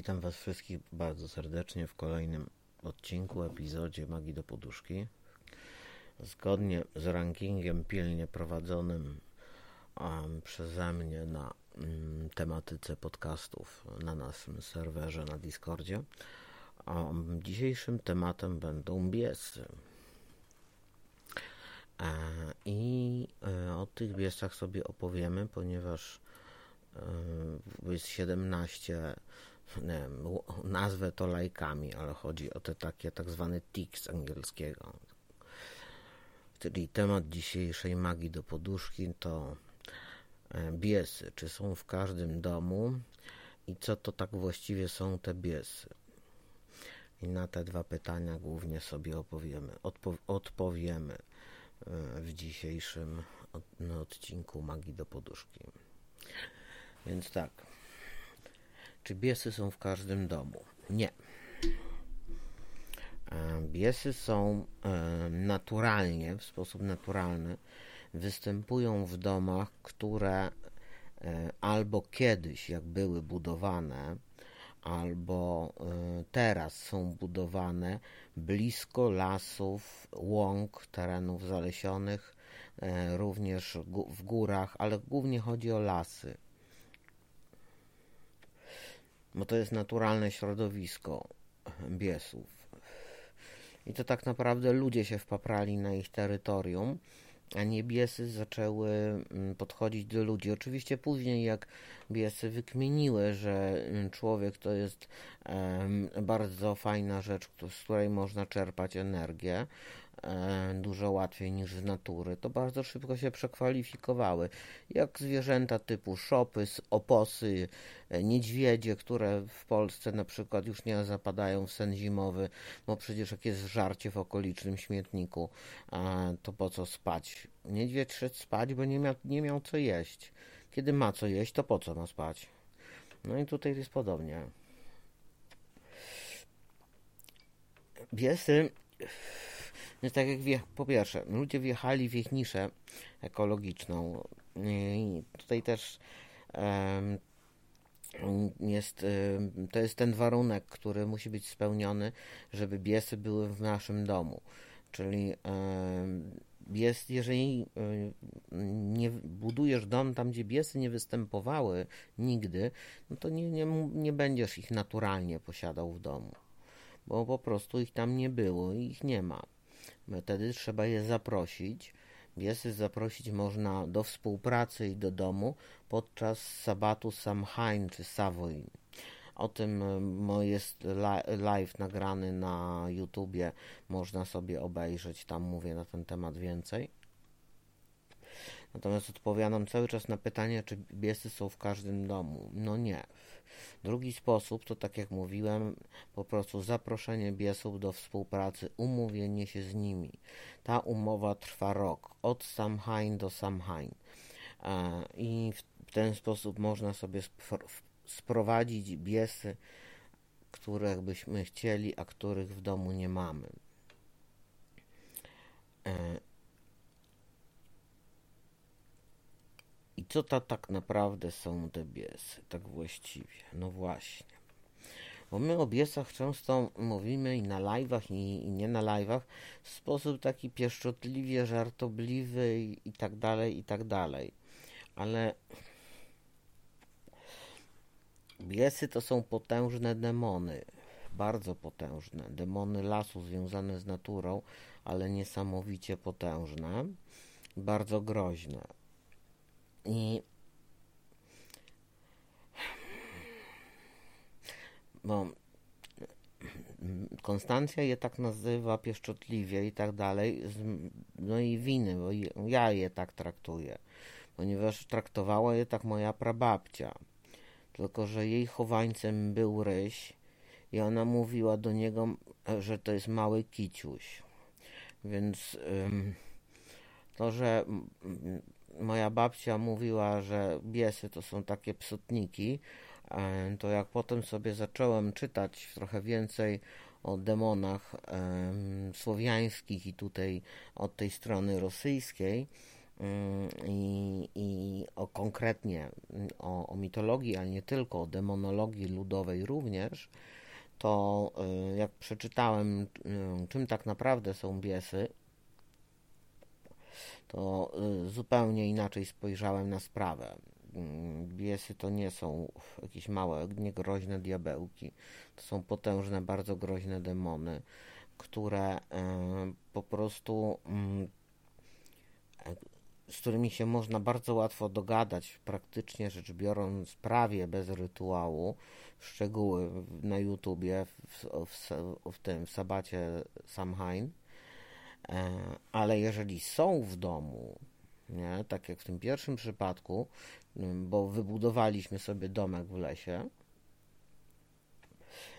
Witam Was wszystkich bardzo serdecznie w kolejnym odcinku, epizodzie Magii do Poduszki. Zgodnie z rankingiem pilnie prowadzonym um, przeze mnie na um, tematyce podcastów na naszym serwerze na Discordzie, um, dzisiejszym tematem będą biesy. E, I e, o tych biesach sobie opowiemy, ponieważ jest 17 nie wiem, nazwę to lajkami, ale chodzi o te takie tak zwane tics angielskiego. Czyli temat dzisiejszej magii do poduszki to e, biesy. Czy są w każdym domu i co to tak właściwie są te biesy? I na te dwa pytania głównie sobie opowiemy, odpo odpowiemy e, w dzisiejszym odcinku Magii do Poduszki. Więc tak, czy biesy są w każdym domu? Nie. E, biesy są e, naturalnie, w sposób naturalny, występują w domach, które e, albo kiedyś, jak były budowane, albo teraz są budowane blisko lasów, łąk, terenów zalesionych, również w górach, ale głównie chodzi o lasy bo to jest naturalne środowisko biesów. I to tak naprawdę ludzie się wpaprali na ich terytorium, a nie biesy zaczęły mm, podchodzić do ludzi. Oczywiście później, jak biesy wykmieniły, że mm, człowiek to jest bardzo fajna rzecz, z której można czerpać energię, dużo łatwiej niż z natury, to bardzo szybko się przekwalifikowały. Jak zwierzęta typu szopy, oposy, e, niedźwiedzie, które w Polsce na przykład już nie zapadają w sen zimowy, bo przecież jak jest żarcie w okolicznym śmietniku, to po co spać? Niedźwiedź szedł spać, bo nie miał, nie miał co jeść. Kiedy ma co jeść, to po co ma spać? No i tutaj jest podobnie. Biesy więc tak jak wie, po pierwsze, ludzie wjechali w ich niszę ekologiczną i tutaj też um, jest, to jest ten warunek, który musi być spełniony, żeby biesy były w naszym domu. Czyli jest, jeżeli nie budujesz dom tam, gdzie biesy nie występowały nigdy, no to nie, nie, nie będziesz ich naturalnie posiadał w domu, bo po prostu ich tam nie było i ich nie ma. Wtedy trzeba je zaprosić. Biesy zaprosić można do współpracy i do domu podczas sabatu Samhain czy Savoy. O tym jest live nagrany na YouTubie, można sobie obejrzeć, tam mówię na ten temat więcej. Natomiast odpowiadam cały czas na pytanie, czy biesy są w każdym domu. No nie. Drugi sposób to, tak jak mówiłem, po prostu zaproszenie biesów do współpracy, umówienie się z nimi. Ta umowa trwa rok, od Samhain do Samhain. I w ten sposób można sobie sprowadzić biesy, których byśmy chcieli, a których w domu nie mamy. E, I co to tak naprawdę są te biesy, tak właściwie? No właśnie. Bo my o biesach często mówimy i na live'ach, i, i, nie na live'ach w sposób taki pieszczotliwie żartobliwy i, i tak dalej, i tak dalej. Ale biesy to są potężne demony. Bardzo potężne. Demony lasu związane z naturą, ale niesamowicie potężne. Bardzo groźne i bo Konstancja je tak nazywa pieszczotliwie i tak dalej, no i winy, bo ja je tak traktuję, ponieważ traktowała je tak moja prababcia. Tylko, że jej chowańcem był ryś i ona mówiła do niego, że to jest mały kiciuś. Więc to, że moja babcia mówiła, że biesy to są takie psotniki, e, to jak potem sobie zacząłem czytać trochę więcej o demonach słowiańskich i tutaj od tej strony rosyjskiej, i, i o konkretnie o, o mitologii, ale nie tylko, o demonologii ludowej również, to jak przeczytałem, czym tak naprawdę są biesy, to zupełnie inaczej spojrzałem na sprawę. Biesy to nie są jakieś małe, niegroźne diabełki. To są potężne, bardzo groźne demony, które po prostu z którymi się można bardzo łatwo dogadać, praktycznie rzecz biorąc, prawie bez rytuału. Szczegóły na YouTubie, w, w, w tym, w sabacie Samhain. E, ale jeżeli są w domu, nie, tak jak w tym pierwszym przypadku, bo wybudowaliśmy sobie domek w lesie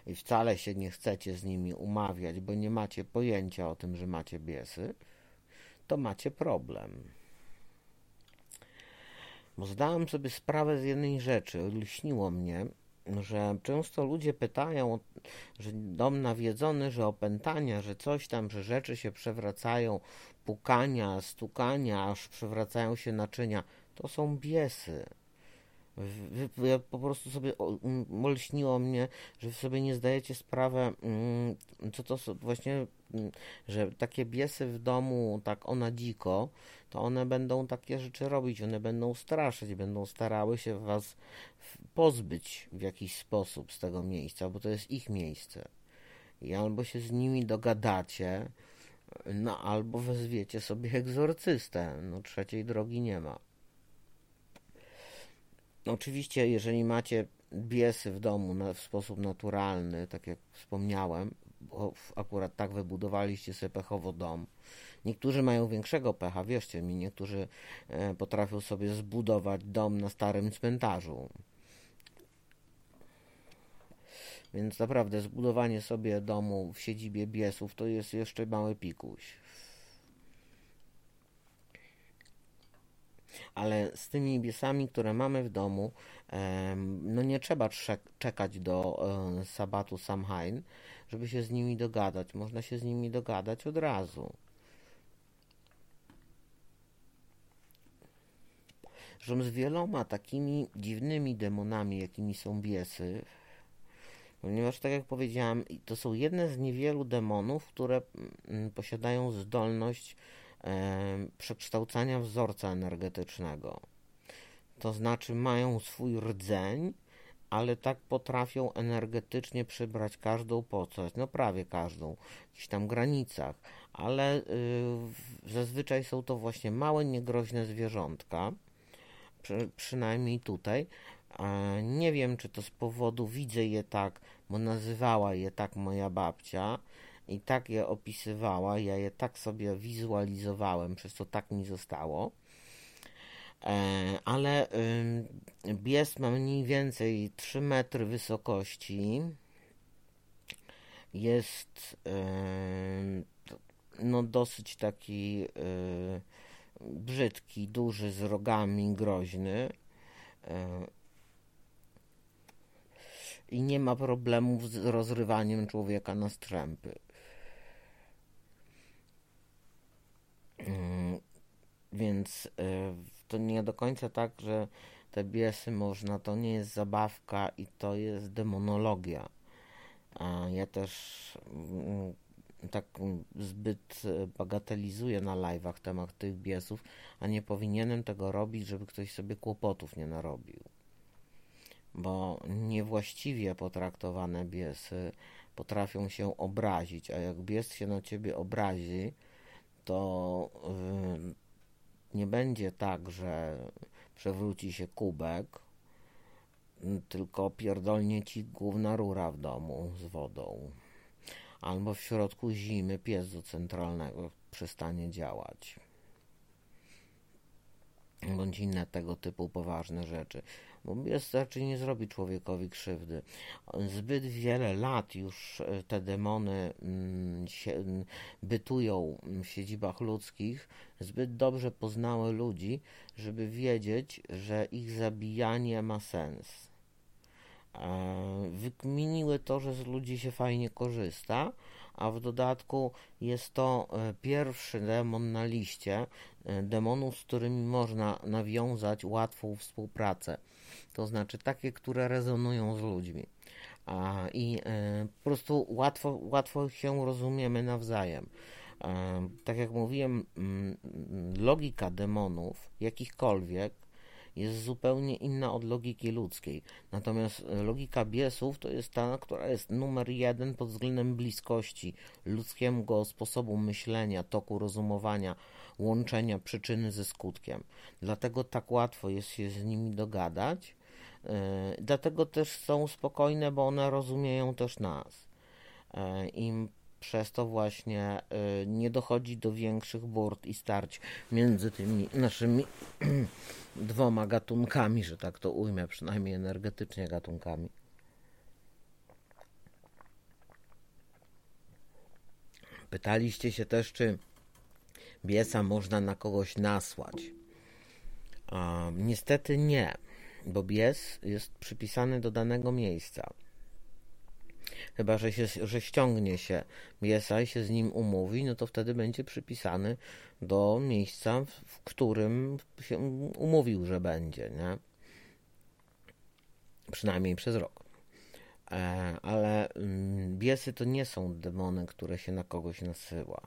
i wcale się nie chcecie z nimi umawiać, bo nie macie pojęcia o tym, że macie biesy, to macie problem. Bo zdałem sobie sprawę z jednej rzeczy. Lśniło mnie, że często ludzie pytają, że dom nawiedzony, że opętania, że coś tam, że rzeczy się przewracają, pukania, stukania, aż przewracają się naczynia. To są biesy. Ja po prostu sobie olśniło mnie, że sobie nie zdajecie sprawy, mm, co to właśnie, mm, że takie biesy w domu, tak ona dziko, to one będą takie rzeczy robić, one będą straszyć, będą starały się was pozbyć w jakiś sposób z tego miejsca, bo to jest ich miejsce. I albo się z nimi dogadacie, no albo wezwiecie sobie egzorcystę. No trzeciej drogi nie ma. Oczywiście, jeżeli macie biesy w domu na, w sposób naturalny, tak jak wspomniałem, bo akurat tak wybudowaliście sobie pechowo dom. Niektórzy mają większego pecha, wierzcie mi, niektórzy e, potrafią sobie zbudować dom na starym cmentarzu. Więc naprawdę zbudowanie sobie domu w siedzibie biesów to jest jeszcze mały pikuś. ale z tymi biesami, które mamy w domu, no nie trzeba czekać do sabatu Samhain, żeby się z nimi dogadać. Można się z nimi dogadać od razu. Zresztą z wieloma takimi dziwnymi demonami, jakimi są biesy, ponieważ tak jak powiedziałem, to są jedne z niewielu demonów, które mm, posiadają zdolność przekształcania wzorca energetycznego. To znaczy mają swój rdzeń, ale tak potrafią energetycznie przybrać każdą postać, no prawie każdą, w jakichś tam granicach, ale y, zazwyczaj są to właśnie małe, niegroźne zwierzątka, przy, przynajmniej tutaj. Nie wiem, czy to z powodu widzę je tak, bo nazywała je tak moja babcia, i tak je opisywała, ja je tak sobie wizualizowałem, przez co tak mi zostało. E, ale bies ma mniej więcej 3 metry wysokości. Jest no dosyć taki e, brzydki, duży, z rogami, groźny. E, I nie ma problemów z rozrywaniem człowieka na strzępy. Mm, więc y, to nie do końca tak, że te biesy można, to nie jest zabawka i to jest demonologia. Ja też mm, tak zbyt bagatelizuję na live'ach temat tych biesów, a nie powinienem tego robić, żeby ktoś sobie kłopotów nie narobił. Bo niewłaściwie potraktowane biesy potrafią się obrazić, a jak bies się na ciebie obrazi, to y, nie będzie tak, że przewróci się kubek, tylko pierdolnie ci główna rura w domu z wodą. Albo w środku zimy pies do centralnego przestanie działać. Bądź inne tego typu poważne rzeczy bo pies nie zrobi człowiekowi krzywdy. Zbyt wiele lat już e, te demony mm, bytują w siedzibach ludzkich, zbyt dobrze poznały ludzi, żeby wiedzieć, że ich zabijanie ma sens. wykminiły to, że z ludzi się fajnie korzysta, a w dodatku jest to e, pierwszy demon na liście e, demonów, z którymi można nawiązać łatwą współpracę. To znaczy takie, które rezonują z ludźmi. I e, po prostu łatwo, łatwo się rozumiemy nawzajem. Tak jak mówiłem, logika demonów, jakichkolwiek, jest zupełnie inna od logiki ludzkiej. Natomiast e, logika biesów to jest ta, która jest numer jeden pod względem bliskości ludzkiego sposobu myślenia, toku rozumowania, łączenia przyczyny ze skutkiem. Dlatego tak łatwo jest się z nimi dogadać. Yy, dlatego też są spokojne, bo one rozumieją też nas. Yy, Im przez to właśnie y, nie dochodzi do większych burt i starć między tymi naszymi dwoma gatunkami, że tak to ujmę, przynajmniej energetycznie gatunkami. Pytaliście się też, czy biesa można na kogoś nasłać. A, niestety nie, bo bies jest przypisany do danego miejsca. Chyba, że, się, że ściągnie się biesa i się z nim umówi, no to wtedy będzie przypisany do miejsca, w którym się umówił, że będzie, nie? Przynajmniej przez rok. E, ale mm, biesy to nie są demony, które się na kogoś nasyła.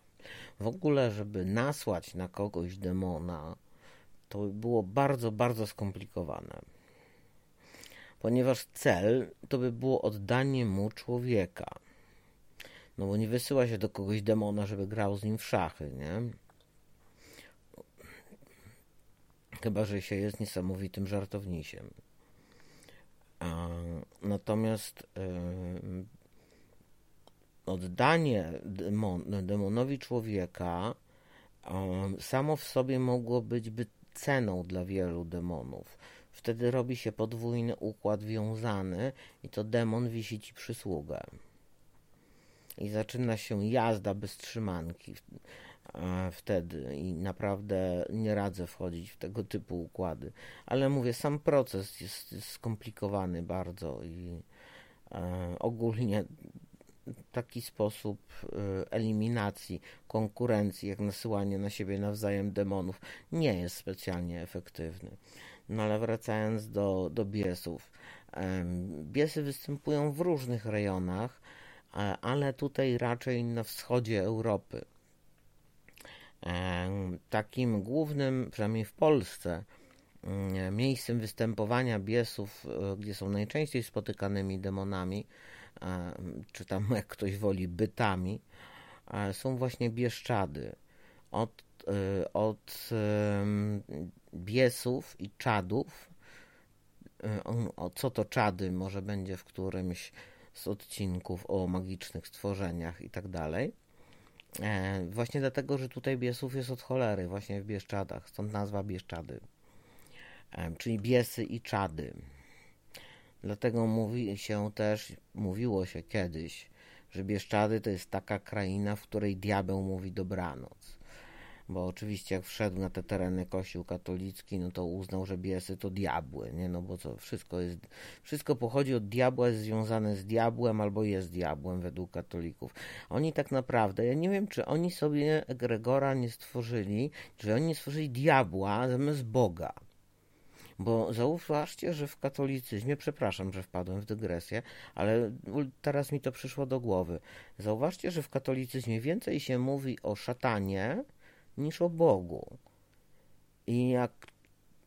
W ogóle, żeby nasłać na kogoś demona, to było bardzo, bardzo skomplikowane ponieważ cel to by było oddanie mu człowieka. No bo nie wysyła się do kogoś demona, żeby grał z nim w szachy, nie? Chyba, że się jest niesamowitym żartownisiem. Natomiast oddanie demon, demonowi człowieka samo w sobie mogło być ceną dla wielu demonów Wtedy robi się podwójny układ wiązany i to demon wisi ci przysługę. I zaczyna się jazda bez trzymanki wtedy i naprawdę nie radzę wchodzić w tego typu układy. Ale mówię, sam proces jest, jest skomplikowany bardzo i e, ogólnie taki sposób e, eliminacji konkurencji, jak nasyłanie na siebie nawzajem demonów, nie jest specjalnie efektywny. No ale wracając do, do biesów. Biesy występują w różnych rejonach, e, ale tutaj raczej na wschodzie Europy. Takim głównym, przynajmniej w Polsce, mm, miejscem występowania biesów, e, gdzie są najczęściej spotykanymi demonami, czy tam jak ktoś woli bytami, są właśnie Bieszczady. Od, e, od biesów i czadów. E, o co to czady może będzie w którymś z odcinków o magicznych stworzeniach i tak dalej. E, właśnie dlatego, że tutaj biesów jest od cholery, właśnie w Bieszczadach, stąd nazwa Bieszczady. E, czyli biesy i czady. Dlatego mówi się też, mówiło się kiedyś, że Bieszczady to jest taka kraina, w której diabeł mówi dobranoc bo oczywiście jak wszedł na te tereny kościół katolicki, no to uznał, że biesy to diabły, nie, no bo co, wszystko jest, wszystko pochodzi od diabła, jest związane z diabłem albo jest diabłem według katolików. Oni tak naprawdę, ja nie wiem, czy oni sobie egregora nie stworzyli, czy oni stworzyli diabła zamiast Boga. Bo zauważcie, że w katolicyzmie, przepraszam, że wpadłem w dygresję, ale teraz mi to przyszło do głowy. Zauważcie, że w katolicyzmie więcej się mówi o szatanie niż o Bogu. I jak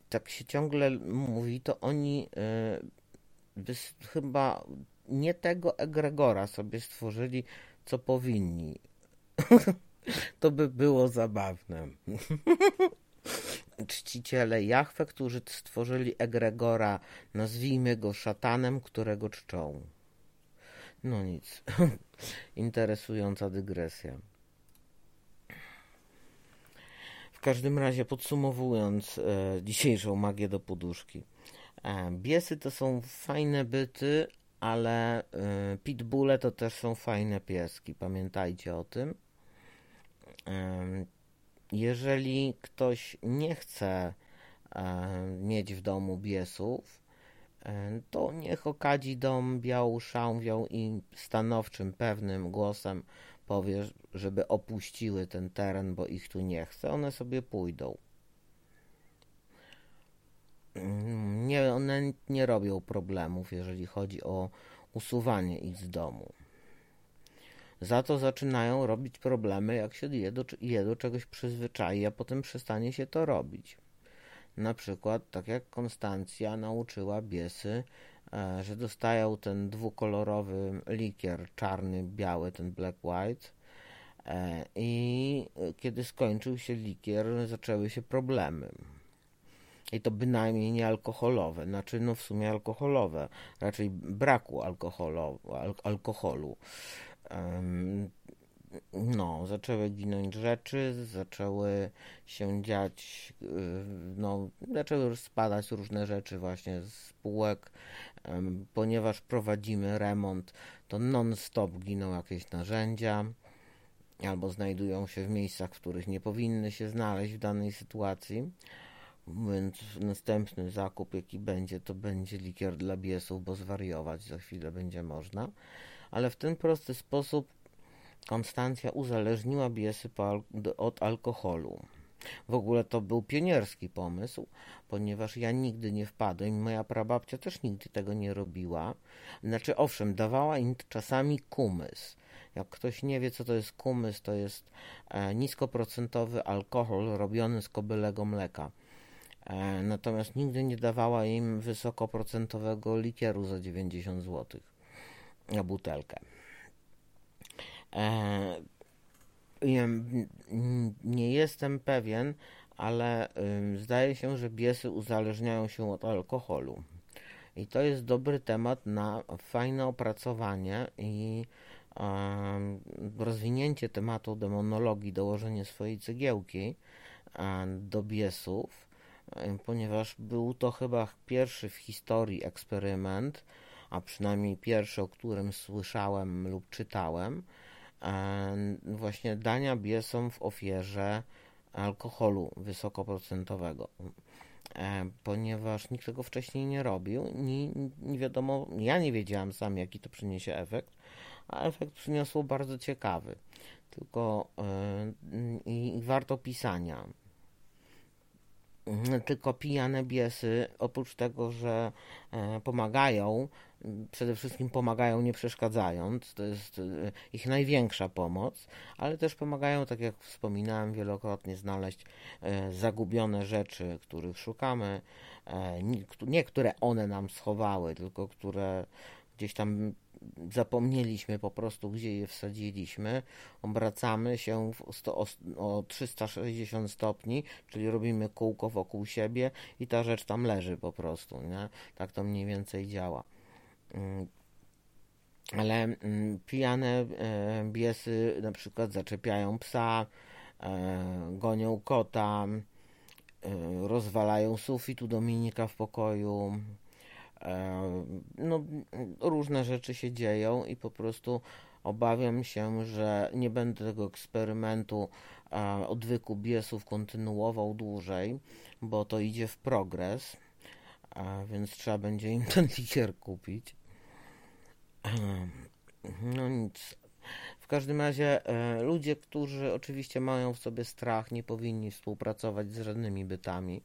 tak się ciągle mówi, to oni y, chyba nie tego egregora sobie stworzyli, co powinni. to by było zabawne. Czciciele Jahwe, którzy stworzyli egregora, nazwijmy go szatanem, którego czczą. No nic. Interesująca dygresja. W każdym razie podsumowując e, dzisiejszą magię do poduszki. E, biesy to są fajne byty, ale e, to też są fajne pieski. Pamiętajcie o tym. Jeżeli ktoś nie chce e, mieć w domu biesów, e, to niech okadzi dom białą szałwią i stanowczym, pewnym głosem powie, żeby opuściły ten teren, bo ich tu nie chce, one sobie pójdą. Nie, one nie robią problemów, jeżeli chodzi o usuwanie ich z domu. Za to zaczynają robić problemy, jak się je do, je do czegoś przyzwyczai, a potem przestanie się to robić. Na przykład, tak jak Konstancja nauczyła biesy, e, że dostają ten dwukolorowy likier, czarny, biały, ten black white. E, I kiedy skończył się likier, zaczęły się problemy. I to bynajmniej nie alkoholowe, znaczy no w sumie alkoholowe, raczej braku alkoholu. Al alkoholu. No, zaczęły ginąć rzeczy, zaczęły się dziać, y, no, zaczęły spadać różne rzeczy właśnie z spółek, ponieważ prowadzimy remont, to non-stop giną jakieś narzędzia, albo znajdują się w miejscach, w których nie powinny się znaleźć w danej sytuacji. Więc następny zakup, jaki będzie, to będzie likier dla biesów, bo zwariować za chwilę będzie można. Ale w ten prosty sposób Konstancja uzależniła biesy od alkoholu. W ogóle to był pionierski pomysł, ponieważ ja nigdy nie wpadłem i moja prababcia też nigdy tego nie robiła. Znaczy, owszem, dawała im czasami kumys. Jak ktoś nie wie, co to jest kumys, to jest e, niskoprocentowy alkohol robiony z kobylego mleka. E, natomiast nigdy nie dawała im wysokoprocentowego likieru za 90 zł na butelkę. E, nie jestem pewien, ale zdaje się, że biesy uzależniają się od alkoholu. I to jest dobry temat na fajne opracowanie i rozwinięcie tematu demonologii, dołożenie swojej cegiełki do biesów, ponieważ był to chyba pierwszy w historii eksperyment, a przynajmniej pierwszy, o którym słyszałem lub czytałem, właśnie dania biesom w ofierze alkoholu wysokoprocentowego. Ponieważ nikt tego wcześniej nie robił, nie, nie wiadomo, ja nie wiedziałem sam, jaki to przyniesie efekt, a efekt przyniosło bardzo ciekawy. Tylko i warto pisania. Tylko pijane biesy, oprócz tego, że e, pomagają, przede wszystkim pomagają nie przeszkadzając, to jest e, ich największa pomoc, ale też pomagają, tak jak wspominałem wielokrotnie, znaleźć e, zagubione rzeczy, których szukamy, nie które one nam schowały, tylko które gdzieś tam zapomnieliśmy po prostu, gdzie je wsadziliśmy, obracamy się sto, o 360 stopni, czyli robimy kółko wokół siebie i ta rzecz tam leży po prostu, nie? Tak to mniej więcej działa. Mm. Ale mm, pijane e, biesy na przykład zaczepiają psa, e, gonią kota, e, rozwalają sufit u Dominika w pokoju. No, różne rzeczy się dzieją i po prostu obawiam się, że nie będę tego eksperymentu odwyku biesów kontynuował dłużej, bo to idzie w progres, więc trzeba będzie im ten likier kupić. No nic. W każdym razie e, ludzie, którzy oczywiście mają w sobie strach, nie powinni współpracować z żadnymi bytami.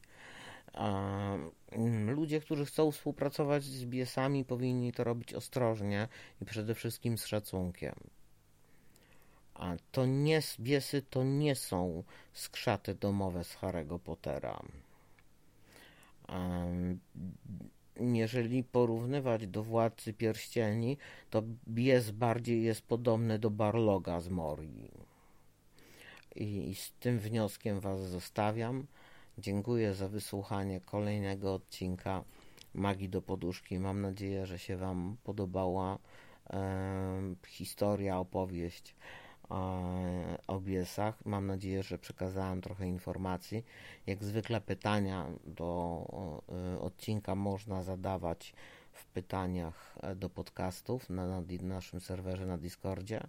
Ludzie, którzy chcą współpracować z biesami, powinni to robić ostrożnie i przede wszystkim z szacunkiem. A to nie, biesy to nie są skrzaty domowe z Harry'ego Pottera jeżeli porównywać do Władcy Pierścieni, to Bies bardziej jest podobny do Barloga z Morii. I z tym wnioskiem Was zostawiam. Dziękuję za wysłuchanie kolejnego odcinka Magii do Poduszki. Mam nadzieję, że się Wam podobała e, historia, opowieść o biesach. Mam nadzieję, że przekazałem trochę informacji. Jak zwykle pytania do odcinka można zadawać w pytaniach e, do podcastów na, na naszym serwerze na Discordzie.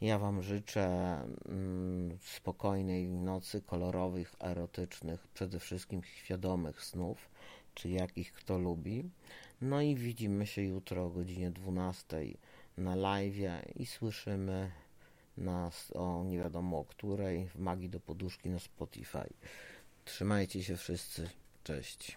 Ja Wam życzę mm, spokojnej nocy, kolorowych, erotycznych, przede wszystkim świadomych snów czy jakich kto lubi. No i widzimy się jutro o godzinie 12 na live i słyszymy nas o nie wiadomo o której w Magii do Poduszki na Spotify. Trzymajcie się wszyscy. Cześć.